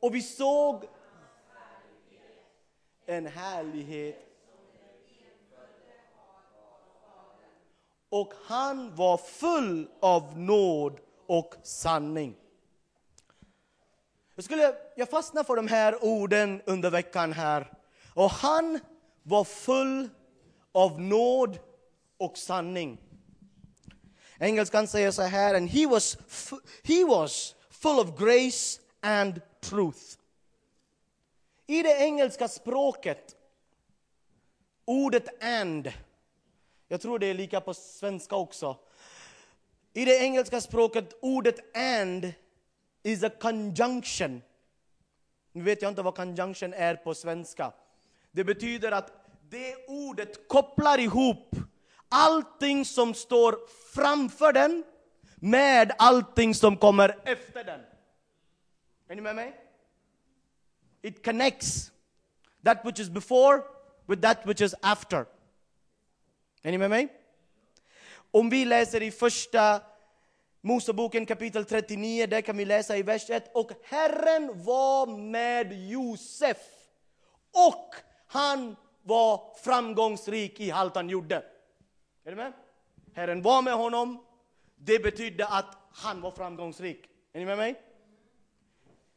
Och vi såg en härlighet. Och han var full av nåd och sanning. Jag, skulle, jag fastnade för de här orden under veckan här. Och han var full av nåd och sanning. Engelskan säger så här, and he was, he was full of grace and truth. I det engelska språket, ordet and, jag tror det är lika på svenska också. I det engelska språket, ordet and is a conjunction. Nu vet jag inte vad conjunction är på svenska. Det betyder att det ordet kopplar ihop allting som står framför den med allting som kommer efter den. Är ni med mig? It connects that which is before with that which is after. Är ni med mig? Om vi läser i första Moseboken kapitel 39, där kan vi läsa i vers 1. Och Herren var med Josef och han var framgångsrik i allt han gjorde. Är du med? Herren var med honom. Det betydde att han var framgångsrik. Är ni med mig?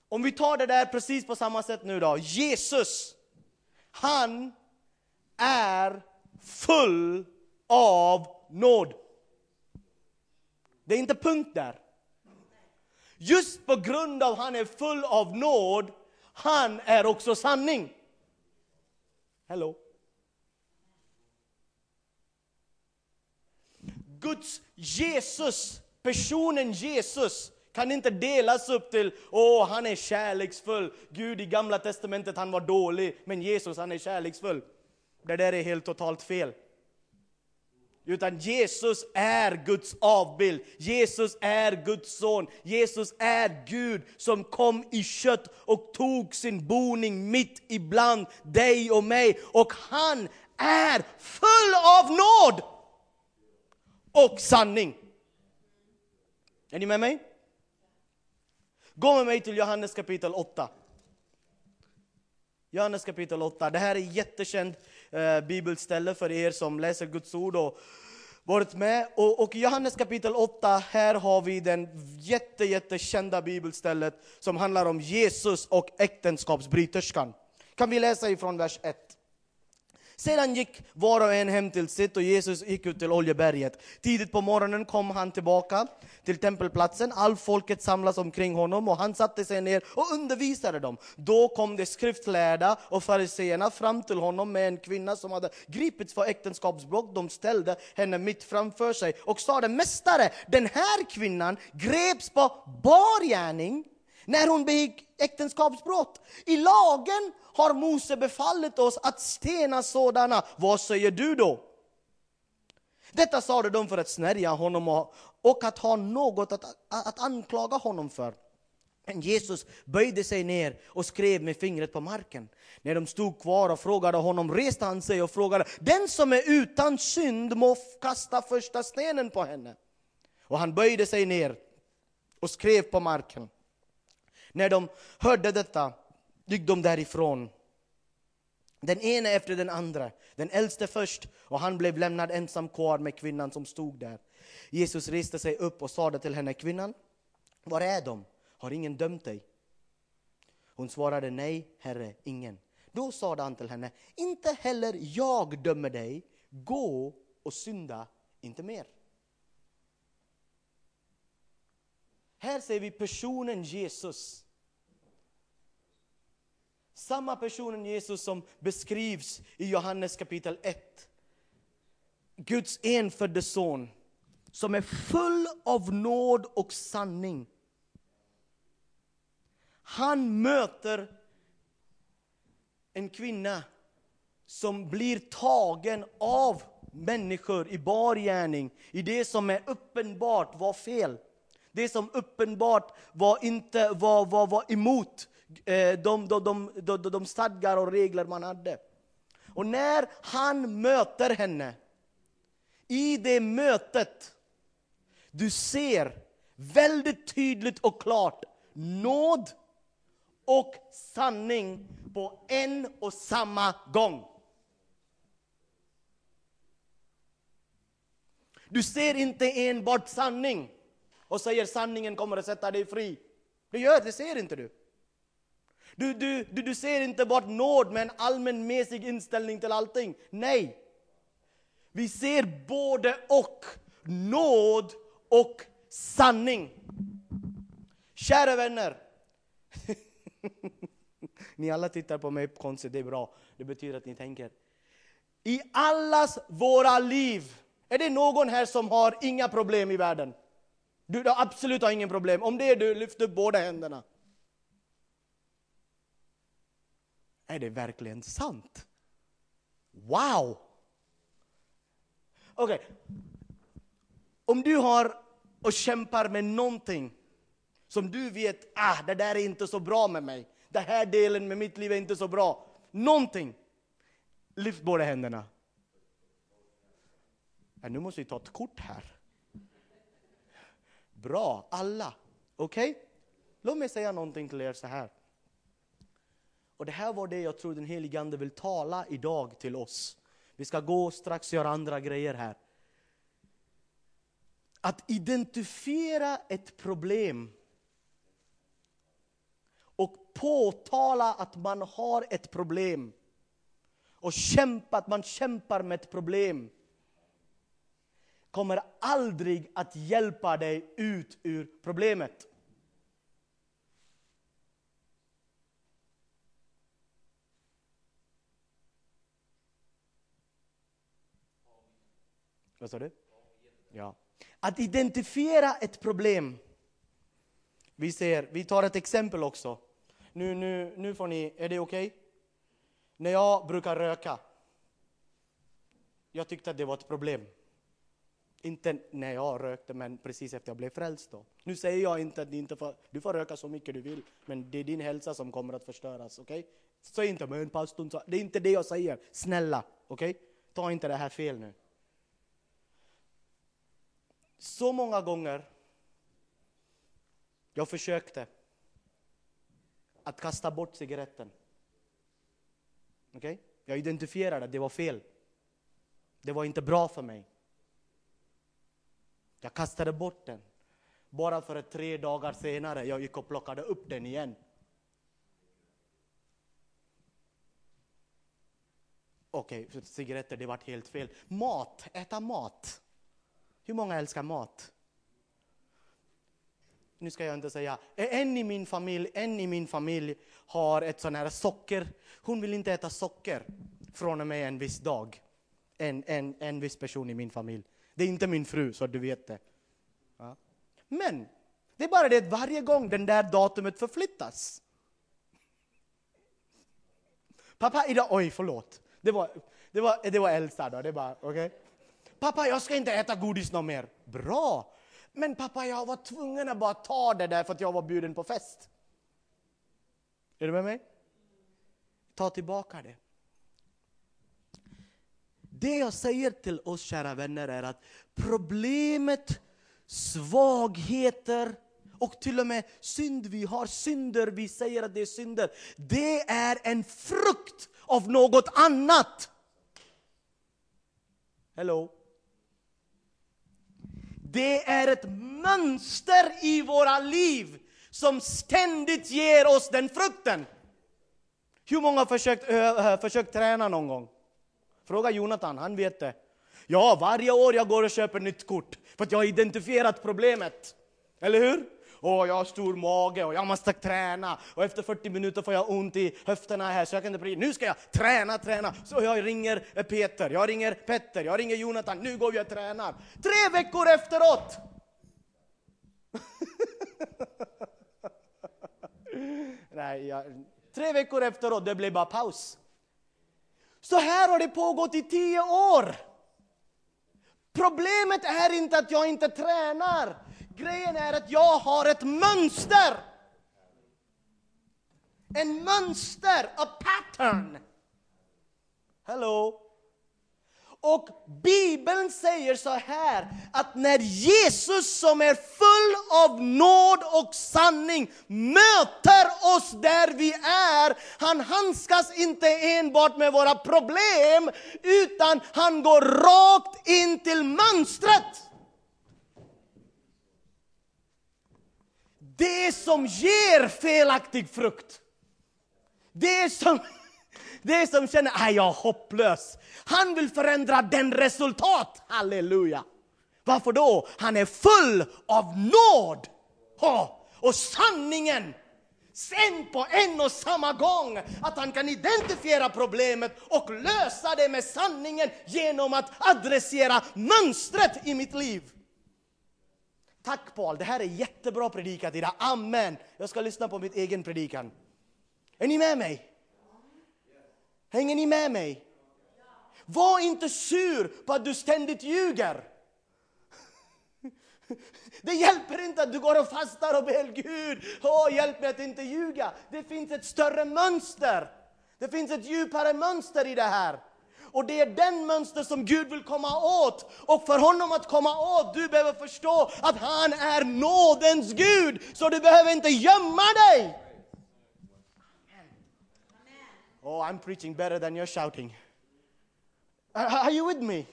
Om vi tar det där precis på samma sätt nu då. Jesus, han är full av nåd. Det är inte punkt där. Just på grund av att han är full av nåd, han är också sanning. Hello. Guds Jesus, personen Jesus, kan inte delas upp till, åh han är kärleksfull. Gud i gamla testamentet han var dålig, men Jesus han är kärleksfull. Det där är helt totalt fel. Utan Jesus är Guds avbild. Jesus är Guds son. Jesus är Gud som kom i kött och tog sin boning mitt ibland dig och mig. Och han är full av nåd och sanning. Är ni med mig? Gå med mig till Johannes kapitel 8. Johannes kapitel 8. Det här är ett jättekänt eh, bibelställe för er som läser Guds ord och varit med. Och, och Johannes kapitel 8, här har vi den jätte, jättekända bibelstället som handlar om Jesus och äktenskapsbryterskan. Kan vi läsa ifrån vers 1? Sedan gick var och en hem till sitt och Jesus gick ut till Oljeberget. Tidigt på morgonen kom han tillbaka till tempelplatsen. All folket samlas omkring honom och han satte sig ner och undervisade dem. Då kom de skriftlärda och fariseerna fram till honom med en kvinna som hade gripits för äktenskapsbrott. De ställde henne mitt framför sig och sade, Mästare, den här kvinnan greps på bar gärning när hon begick äktenskapsbrott. I lagen har Mose befallit oss att stena sådana. Vad säger du då? Detta sade de för att snärja honom och, att ha något att, att anklaga honom för. Men Jesus böjde sig ner och skrev med fingret på marken. När de stod kvar och frågade honom reste han sig och frågade Den som är utan synd må kasta första stenen på henne. Och han böjde sig ner och skrev på marken. När de hörde detta gick de därifrån. Den ene efter den andra, den äldste först, och han blev lämnad ensam kvar med kvinnan som stod där. Jesus reste sig upp och sade till henne, kvinnan, var är de? Har ingen dömt dig? Hon svarade, nej, herre, ingen. Då sade han till henne, inte heller jag dömer dig, gå och synda inte mer. Här ser vi personen Jesus samma personen Jesus som beskrivs i Johannes kapitel 1. Guds enfödde son som är full av nåd och sanning. Han möter en kvinna som blir tagen av människor i bar gärning, i det som är uppenbart var fel. Det som uppenbart var, inte, var, var, var emot de, de, de, de, de stadgar och regler man hade. Och när han möter henne, i det mötet, du ser väldigt tydligt och klart nåd och sanning på en och samma gång. Du ser inte enbart sanning och säger sanningen kommer att sätta dig fri. Det gör det ser inte du. Du, du, du, du ser inte bara nåd med en allmänmässig inställning till allting. Nej. Vi ser både och. Nåd och sanning. Kära vänner. ni alla tittar på mig konstigt, det är bra. Det betyder att ni tänker. I allas våra liv, är det någon här som har inga problem i världen? Du har absolut har inga problem. Om det är du, lyft upp båda händerna. Är det verkligen sant? Wow! Okej. Okay. Om du har och kämpar med någonting som du vet, ah, det där är inte så bra med mig. Den här delen med mitt liv är inte så bra. Någonting. Lyft båda händerna. Ja, nu måste vi ta ett kort här. Bra, alla. Okej? Okay? Låt mig säga någonting till er så här. Och det här var det jag tror den helige Ande vill tala idag till oss. Vi ska gå och strax göra andra grejer här. Att identifiera ett problem och påtala att man har ett problem och kämpa, att man kämpar med ett problem kommer aldrig att hjälpa dig ut ur problemet. Vad sa du? Ja. Att identifiera ett problem. Vi ser, vi tar ett exempel också. Nu, nu, nu får ni, är det okej? Okay? När jag brukar röka, jag tyckte att det var ett problem. Inte när jag rökte, men precis efter jag blev frälst. Då. Nu säger jag inte att inte får, du får röka så mycket du vill, men det är din hälsa som kommer att förstöras. Okay? Säg inte men pastorn sa, det är inte det jag säger. Snälla, okej? Okay? Ta inte det här fel nu. Så många gånger jag försökte att kasta bort cigaretten. Okay? Jag identifierade att det var fel. Det var inte bra för mig. Jag kastade bort den. Bara för att tre dagar senare jag gick och plockade upp den igen. Okej, okay, cigaretter, det var helt fel. Mat, äta mat. Hur många älskar mat? Nu ska jag inte säga, en i min familj, en i min familj har ett sån här socker. Hon vill inte äta socker från och med en viss dag. En, en, en viss person i min familj. Det är inte min fru, så du vet det. Ja. Men, det är bara det att varje gång den där datumet förflyttas. Pappa, idag, oj förlåt. Det var, det var, det var Elsa då, det var okej. Okay? Pappa, jag ska inte äta godis någon mer. Bra! Men pappa, jag var tvungen att bara ta det där för att jag var bjuden på fest. Är du med mig? Ta tillbaka det. Det jag säger till oss kära vänner är att problemet, svagheter och till och med synd, vi har synder, vi säger att det är synder. Det är en frukt av något annat. Hello? Det är ett mönster i våra liv som ständigt ger oss den frukten. Hur många har försökt, äh, försökt träna någon gång? Fråga Jonathan, han vet det. Ja, varje år jag går och köper nytt kort för att jag har identifierat problemet. Eller hur? Åh, jag har stor mage och jag måste träna och efter 40 minuter får jag ont i höfterna här så jag kan inte Nu ska jag träna, träna! Så jag ringer Peter, jag ringer Petter, jag ringer Jonathan, nu går vi och tränar. Tre veckor efteråt! Nej, jag, tre veckor efteråt, det blev bara paus. Så här har det pågått i tio år. Problemet är inte att jag inte tränar. Grejen är att jag har ett mönster. En mönster, a pattern. Hello. Och Bibeln säger så här, att när Jesus som är full av nåd och sanning möter oss där vi är, han handskas inte enbart med våra problem, utan han går rakt in till mönstret. Det som ger felaktig frukt. Det som, det som känner att jag är hopplös. Han vill förändra den resultat. Halleluja. Varför då? Han är full av nåd och sanningen. Sen på en och samma gång att han kan identifiera problemet och lösa det med sanningen genom att adressera mönstret i mitt liv. Tack Paul, det här är jättebra predikat idag. Amen. Jag ska lyssna på mitt egen predikan. Är ni med mig? Hänger ni med mig? Var inte sur på att du ständigt ljuger. Det hjälper inte att du går och fastar och ber Gud, Åh, hjälp mig att inte ljuga. Det finns ett större mönster. Det finns ett djupare mönster i det här. Och det är den mönster som Gud vill komma åt. Och för honom att komma åt, du behöver förstå att han är nådens Gud. Så du behöver inte gömma dig. Oh, I'm preaching better than you're shouting. Are you with me?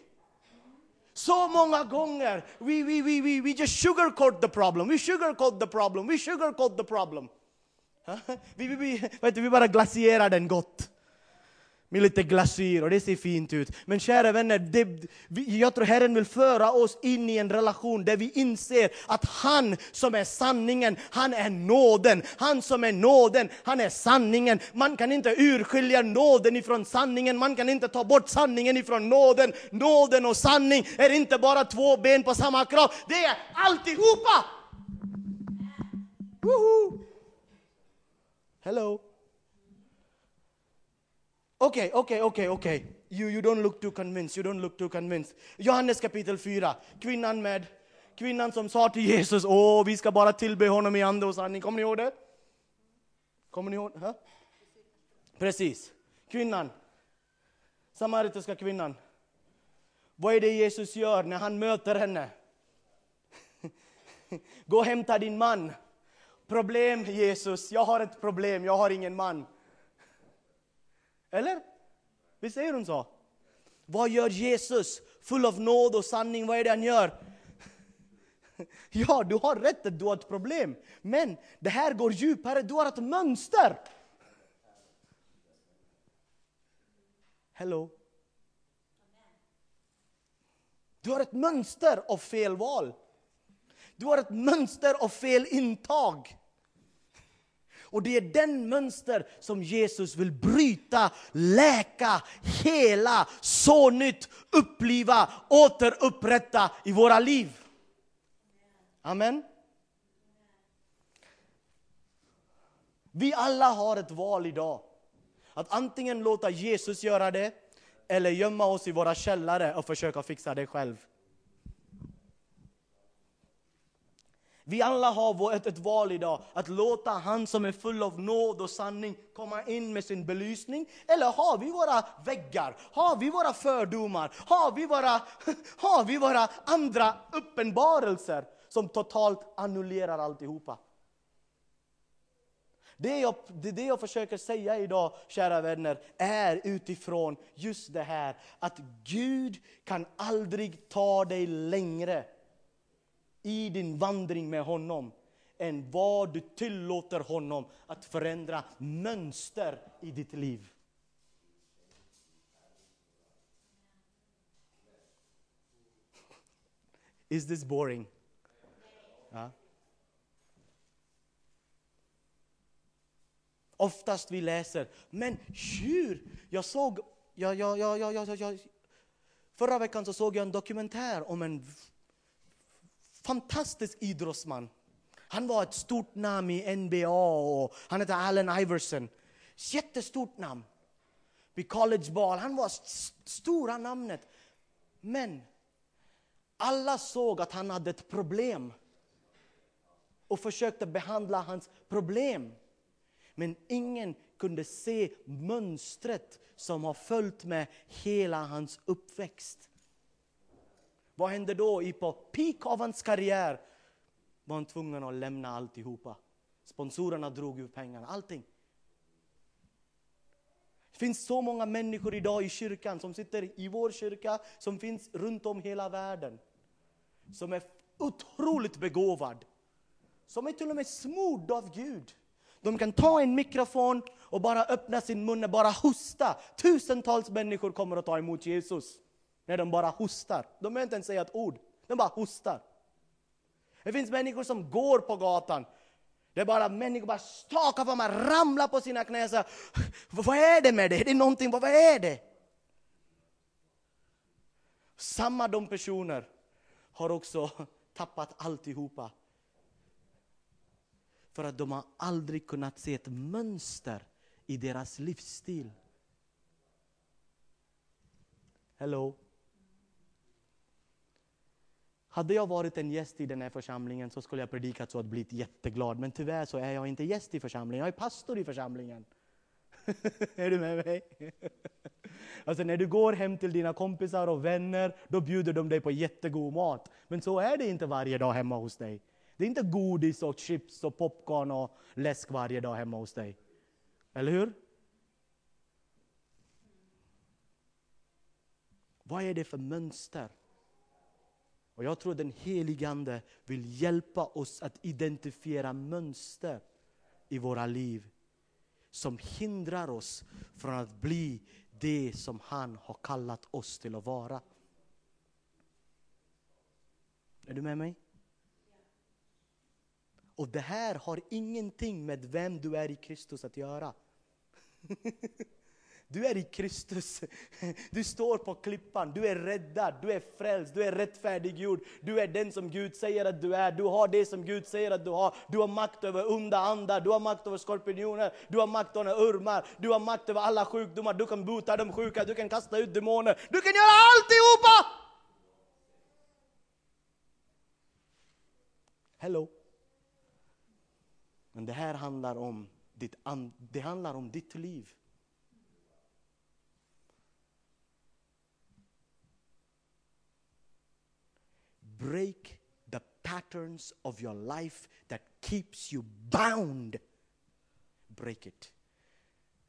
Så många gånger, we, we, we, we, we just sugarcoat the problem, we sugarcoat the problem, we sugarcoat the problem. Vi, vi, vi, vet du, vi bara glaserar den gott med lite glasyr och det ser fint ut. Men kära vänner, det, jag tror Herren vill föra oss in i en relation där vi inser att han som är sanningen, han är nåden. Han som är nåden, han är sanningen. Man kan inte urskilja nåden ifrån sanningen, man kan inte ta bort sanningen ifrån nåden. Nåden och sanning är inte bara två ben på samma krav, det är alltihopa! Woho! Hello! Okej, okej, okej, okej. You, you don't look too convinced, you don't look too convinced. Johannes kapitel 4, kvinnan med Kvinnan som sa till Jesus, åh vi ska bara tillbe honom i ande och sanning. Kommer ni ihåg det? Kommer ni ihåg? Huh? Precis. Kvinnan. Samaritiska kvinnan. Vad är det Jesus gör när han möter henne? Gå och hämta din man. Problem Jesus, jag har ett problem, jag har ingen man. Eller? Visst säger hon så? Vad gör Jesus? Full av nåd och sanning, vad är det han gör? Ja, du har rätt att du har ett problem. Men det här går djupare, du har ett mönster. Hello? Du har ett mönster av fel val. Du har ett mönster av fel intag. Och det är den mönster som Jesus vill bryta, läka, hela, så nytt, uppliva, återupprätta i våra liv. Amen. Vi alla har ett val idag. Att antingen låta Jesus göra det, eller gömma oss i våra källare och försöka fixa det själv. Vi alla har ett, ett val idag, att låta han som är full av nåd och sanning komma in med sin belysning. Eller har vi våra väggar? Har vi våra fördomar? Har vi våra, har vi våra andra uppenbarelser som totalt annullerar alltihopa? Det jag, det, det jag försöker säga idag, kära vänner, är utifrån just det här att Gud kan aldrig ta dig längre i din vandring med honom än vad du tillåter honom att förändra mönster i ditt liv. Is this boring? Ja. Oftast vi läser, men hur? Jag såg, jag, jag, jag, jag, jag, jag, förra veckan så såg jag en dokumentär om en fantastisk idrottsman. Han var ett stort namn i NBA och han hette Allen Iverson. Jättestort namn. Vid collegeball. Han var stora namnet. Men alla såg att han hade ett problem och försökte behandla hans problem. Men ingen kunde se mönstret som har följt med hela hans uppväxt. Vad hände då? I på peak av hans karriär var han tvungen att lämna alltihopa. Sponsorerna drog ur pengarna, allting. Det finns så många människor idag i kyrkan som sitter i vår kyrka, som finns runt om hela världen. Som är otroligt begåvad. Som är till och med smord av Gud. De kan ta en mikrofon och bara öppna sin mun och bara hosta. Tusentals människor kommer att ta emot Jesus när de bara hostar. De behöver inte ens säga ett ord, de bara hostar. Det finns människor som går på gatan. Det är bara människor bara stakar på man ramlar på sina knän Vad är det med det? Det är någonting, vad är det? Samma de personer har också tappat alltihopa. För att de har aldrig kunnat se ett mönster i deras livsstil. Hello? Hade jag varit en gäst i den här församlingen så skulle jag predikat så att blivit jätteglad. Men tyvärr så är jag inte gäst i församlingen, jag är pastor i församlingen. är du med mig? alltså när du går hem till dina kompisar och vänner, då bjuder de dig på jättegod mat. Men så är det inte varje dag hemma hos dig. Det är inte godis och chips och popcorn och läsk varje dag hemma hos dig. Eller hur? Vad är det för mönster? Och jag tror den helige Ande vill hjälpa oss att identifiera mönster i våra liv som hindrar oss från att bli det som han har kallat oss till att vara. Är du med mig? Och det här har ingenting med vem du är i Kristus att göra. Du är i Kristus. Du står på klippan, du är räddad, du är frälst, du är rättfärdiggjord. Du är den som Gud säger att du är, du har det som Gud säger att du har. Du har makt över onda andar, du har makt över skorpioner, du har makt över urmar, du har makt över alla sjukdomar, du kan bota de sjuka, du kan kasta ut demoner, du kan göra alltihopa! Hello? Men det här handlar om ditt, det handlar om ditt liv. Break the patterns of your life that keeps you bound. Break it.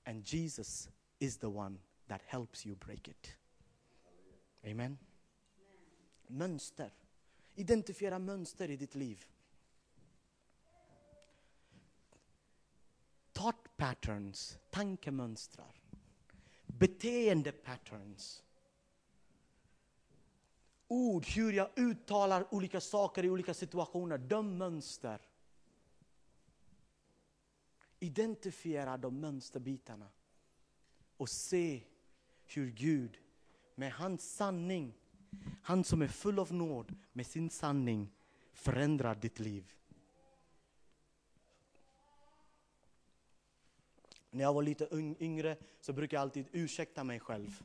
And Jesus is the one that helps you break it. Amen. Mönster. Identifiera mönster i ditt liv. Thought patterns, tankemönstrar. Beteende patterns ord, hur jag uttalar olika saker i olika situationer, de mönster. Identifiera de mönsterbitarna och se hur Gud med hans sanning, han som är full av nåd, med sin sanning förändrar ditt liv. När jag var lite yngre så brukade jag alltid ursäkta mig själv.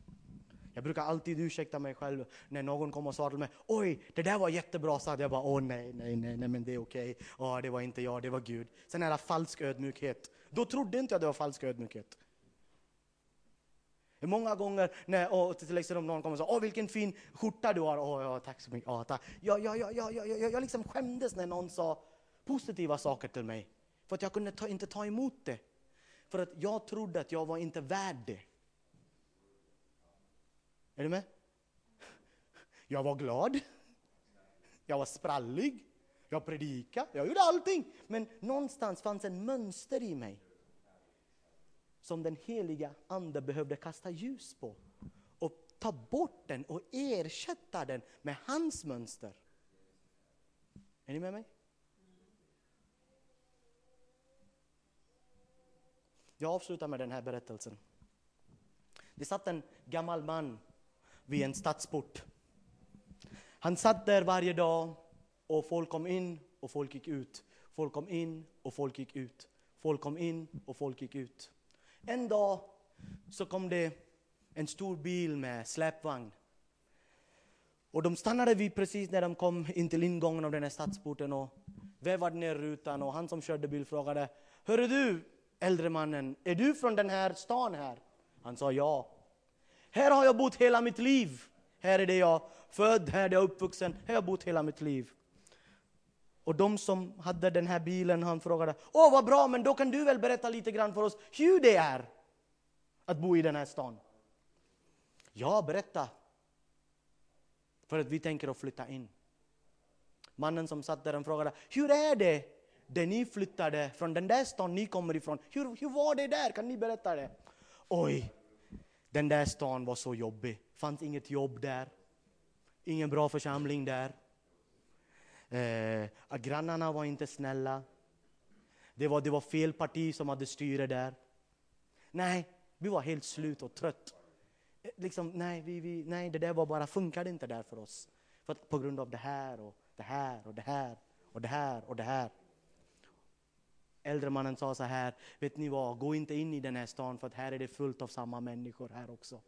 Jag brukar alltid ursäkta mig själv när någon kommer och sa till mig Oj, det där var jättebra, sagt. jag bara Åh nej, nej, nej, nej men det är okej. Okay. Åh, det var inte jag, det var Gud. Sen är det falsk ödmjukhet. Då trodde inte jag det var falsk ödmjukhet. Många gånger när och till exempel om någon kommer och säger Åh vilken fin skjorta du har. Åh, ja, tack så mycket. Åh, tack. Jag, jag, jag, jag, jag, jag, jag liksom skämdes när någon sa positiva saker till mig. För att jag kunde ta, inte ta emot det. För att jag trodde att jag var inte värd det. Är du med? Jag var glad. Jag var sprallig. Jag predikade. Jag gjorde allting. Men någonstans fanns en mönster i mig. Som den heliga Ande behövde kasta ljus på. Och ta bort den och ersätta den med hans mönster. Är ni med mig? Jag avslutar med den här berättelsen. Det satt en gammal man vid en stadsport. Han satt där varje dag och folk kom in och folk gick ut. Folk kom in och folk gick ut. Folk kom in och folk gick ut. En dag så kom det en stor bil med släpvagn. Och de stannade vid precis när de kom in till ingången av den här stadsporten och vävade ner rutan och han som körde bil frågade Hörru du, äldre mannen, är du från den här stan här? Han sa ja. Här har jag bott hela mitt liv. Här är det jag född, här är jag uppvuxen, här har jag bott hela mitt liv. Och de som hade den här bilen, han frågade, åh vad bra, men då kan du väl berätta lite grann för oss hur det är att bo i den här stan? Ja, berätta. För att vi tänker att flytta in. Mannen som satt där frågade, hur är det där ni flyttade från den där stan ni kommer ifrån? Hur, hur var det där? Kan ni berätta det? Oj, den där stan var så jobbig. fanns inget jobb där. Ingen bra församling där. Eh, grannarna var inte snälla. Det var, det var fel parti som hade styre där. Nej, vi var helt slut och trött. Eh, liksom, nej, vi, vi, nej, det där var bara, funkade inte där för oss. För på grund av det här och det här och det här och det här och det här. Äldre mannen sa så här, vet ni vad, gå inte in i den här stan för att här är det fullt av samma människor här också.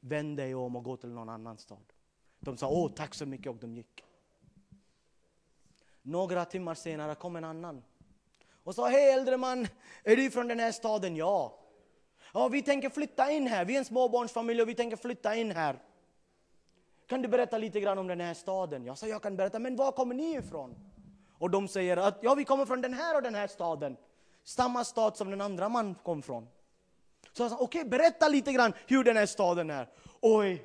Vänd dig om och gå till någon annan stad. De sa, åh tack så mycket och de gick. Några timmar senare kom en annan och sa, hej äldre man, är du från den här staden? Ja. Ja, vi tänker flytta in här, vi är en småbarnsfamilj och vi tänker flytta in här. Kan du berätta lite grann om den här staden? Jag sa, jag kan berätta, men var kommer ni ifrån? Och de säger att, ja vi kommer från den här och den här staden. Samma stad som den andra man kom från. Så jag sa, okej okay, berätta lite grann hur den här staden är. Oj,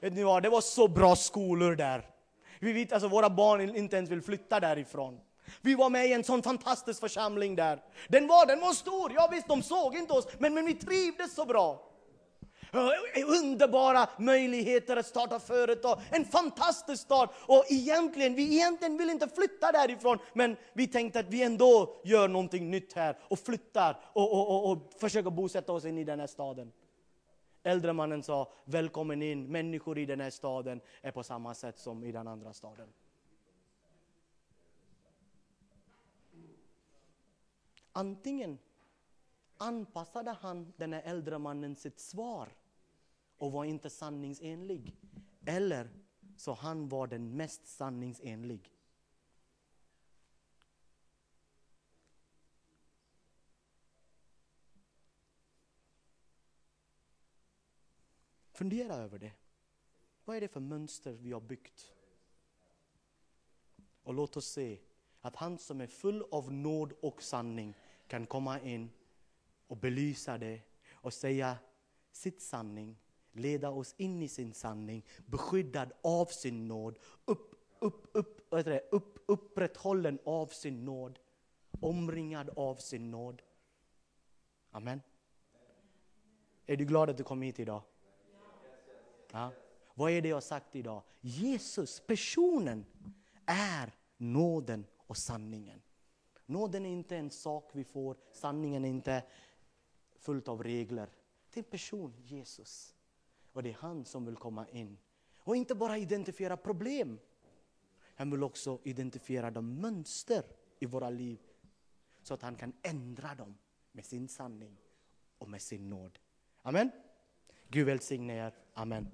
vet ni vad, det var så bra skolor där. Vi vet alltså våra barn inte ens vill flytta därifrån. Vi var med i en sån fantastisk församling där. Den var, den var stor, ja visst de såg inte oss, men, men vi trivdes så bra. Eh, underbara möjligheter att starta företag, en fantastisk start. Och egentligen, vi egentligen vill inte flytta därifrån, men vi tänkte att vi ändå gör någonting nytt här och flyttar och, och, och, och försöker bosätta oss in i den här staden. Äldre mannen sa, välkommen in, människor i den här staden är på samma sätt som i den andra staden. Antingen anpassade han den här äldre mannen sitt svar och var inte sanningsenlig. Eller så han var den mest sanningsenlig. Fundera över det. Vad är det för mönster vi har byggt? Och låt oss se att han som är full av nåd och sanning kan komma in och belysa det och säga sitt sanning, leda oss in i sin sanning, beskyddad av sin nåd, upp, upp, upp, det, upp, upprätthållen av sin nåd, omringad av sin nåd. Amen. Är du glad att du kom hit idag? Ja. Vad är det jag sagt idag? Jesus, personen, är nåden och sanningen. Nåden är inte en sak vi får, sanningen är inte fullt av regler. Det är en person, Jesus. Och det är han som vill komma in. Och inte bara identifiera problem. Han vill också identifiera de mönster i våra liv. Så att han kan ändra dem med sin sanning och med sin nåd. Amen. Gud välsigne er. Amen.